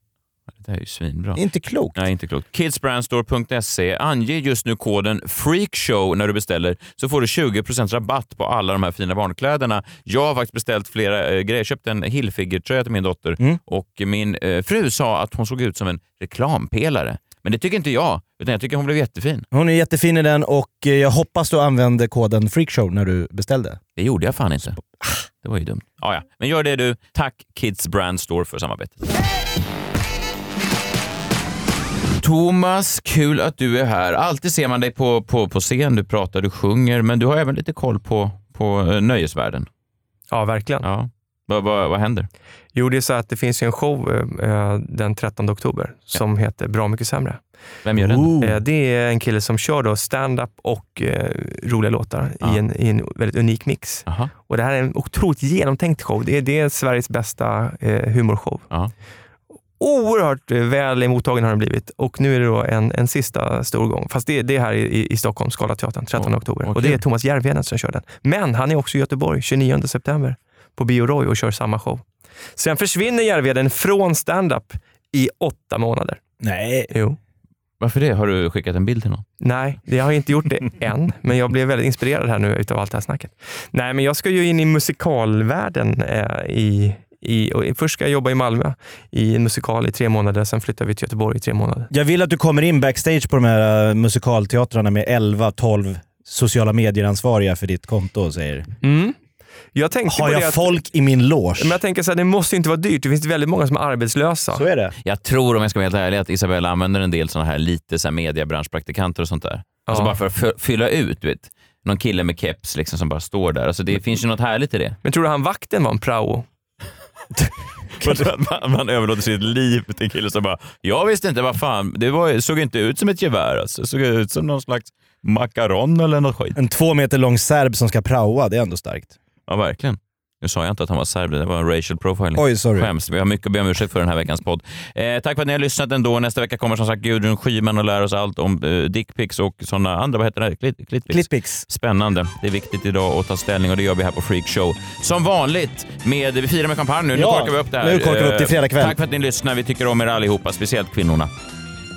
Det här är ju svinbra. Inte klokt. Nej, inte klokt. Kidsbrandstore.se. Ange just nu koden FREAKSHOW när du beställer så får du 20% rabatt på alla de här fina barnkläderna. Jag har faktiskt beställt flera eh, grejer. Jag köpte en Hilfiger-tröja till min dotter Mm. och min eh, fru sa att hon såg ut som en reklampelare. Men det tycker inte jag, utan jag tycker hon blev jättefin. Hon är jättefin i den och eh, jag hoppas du använde koden freakshow när du beställde. Det gjorde jag fan inte. Det var ju dumt. Ja, ja. Men gör det du. Tack Kids Brand Store för samarbetet. Thomas, kul att du är här. Alltid ser man dig på, på, på scen, du pratar, du sjunger, men du har även lite koll på, på eh, nöjesvärlden. Ja, verkligen. Ja. Vad, vad, vad händer? Jo, det är så att det finns en show eh, den 13 oktober som heter Bra mycket sämre. Vem gör den? Eh, Det är en kille som kör då stand-up och eh, roliga låtar Ja. i, en, i en väldigt unik mix. Aha. Och Det här är en otroligt genomtänkt show. Det är, det är Sveriges bästa eh, humorshow. Ja. Oerhört väl mottagen har den blivit och nu är det då en, en sista stor gång. Fast det, det är här i, i Stockholm, Scalateatern, 13 Åh, oktober. vad Och det är. Thomas Järvheden som kör den. Men han är också i Göteborg 29 september på Bio Roy och kör samma show. Sen försvinner Järvheden från stand-up i åtta månader. Nej. Jo. Varför det? Har du skickat en bild till någon? Nej, jag har inte gjort det [LAUGHS] än, men jag blev väldigt inspirerad här nu utav allt det här snacket. Nej, men jag ska ju in i musikalvärlden. Eh, i, i, och först ska jag jobba i Malmö i en musikal i tre månader, sen flyttar vi till Göteborg i tre månader. Jag vill att du kommer in backstage på de här uh, musikalteatrarna med 11-12 sociala medier-ansvariga för ditt konto och säger Mm. Jag Har jag att, folk i min loge? men jag tänker så här, det måste inte vara dyrt. Det finns väldigt många som är arbetslösa. Så är det. Jag tror, om jag ska vara helt ärlig, att Isabella använder en del såna här lite så här mediebranschpraktikanter och sånt där. Alltså Ja. bara för att fy- fylla ut, du vet. Någon kille med keps liksom som bara står där. Alltså det finns ju något härligt i det. Men tror du han vakten var en prao? [LAUGHS] man, man överlåter sitt liv till en kille som bara, jag visste inte vad fan, det var, såg inte ut som ett gevär alltså. Det såg ut som någon slags makaron eller något skit. En två meter lång serb som ska praoa, det är ändå starkt. Ja, verkligen. Nu sa jag inte att han var serb, det var en racial profiling. Oj, sorry. Skäms. Vi har mycket att be om ursäkt för den här veckans podd. Eh, tack för att ni har lyssnat ändå. Nästa vecka kommer som sagt Gudrun Schyman och lär oss allt om eh, dickpics och sådana andra, vad heter det? Clit, clitpics. Clitpics. Spännande. Det är viktigt idag att ta ställning och det gör vi här på Freak Show. Som vanligt, med, vi firar med champagne nu. Nu Ja, korkar vi upp det här. nu korkar vi upp till Eh, fredag kväll. Tack för att ni lyssnar. Vi tycker om er allihopa, speciellt kvinnorna.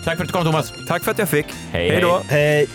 Tack för att du kom Thomas. Tack för att jag fick. Hej, Hej då. Hej!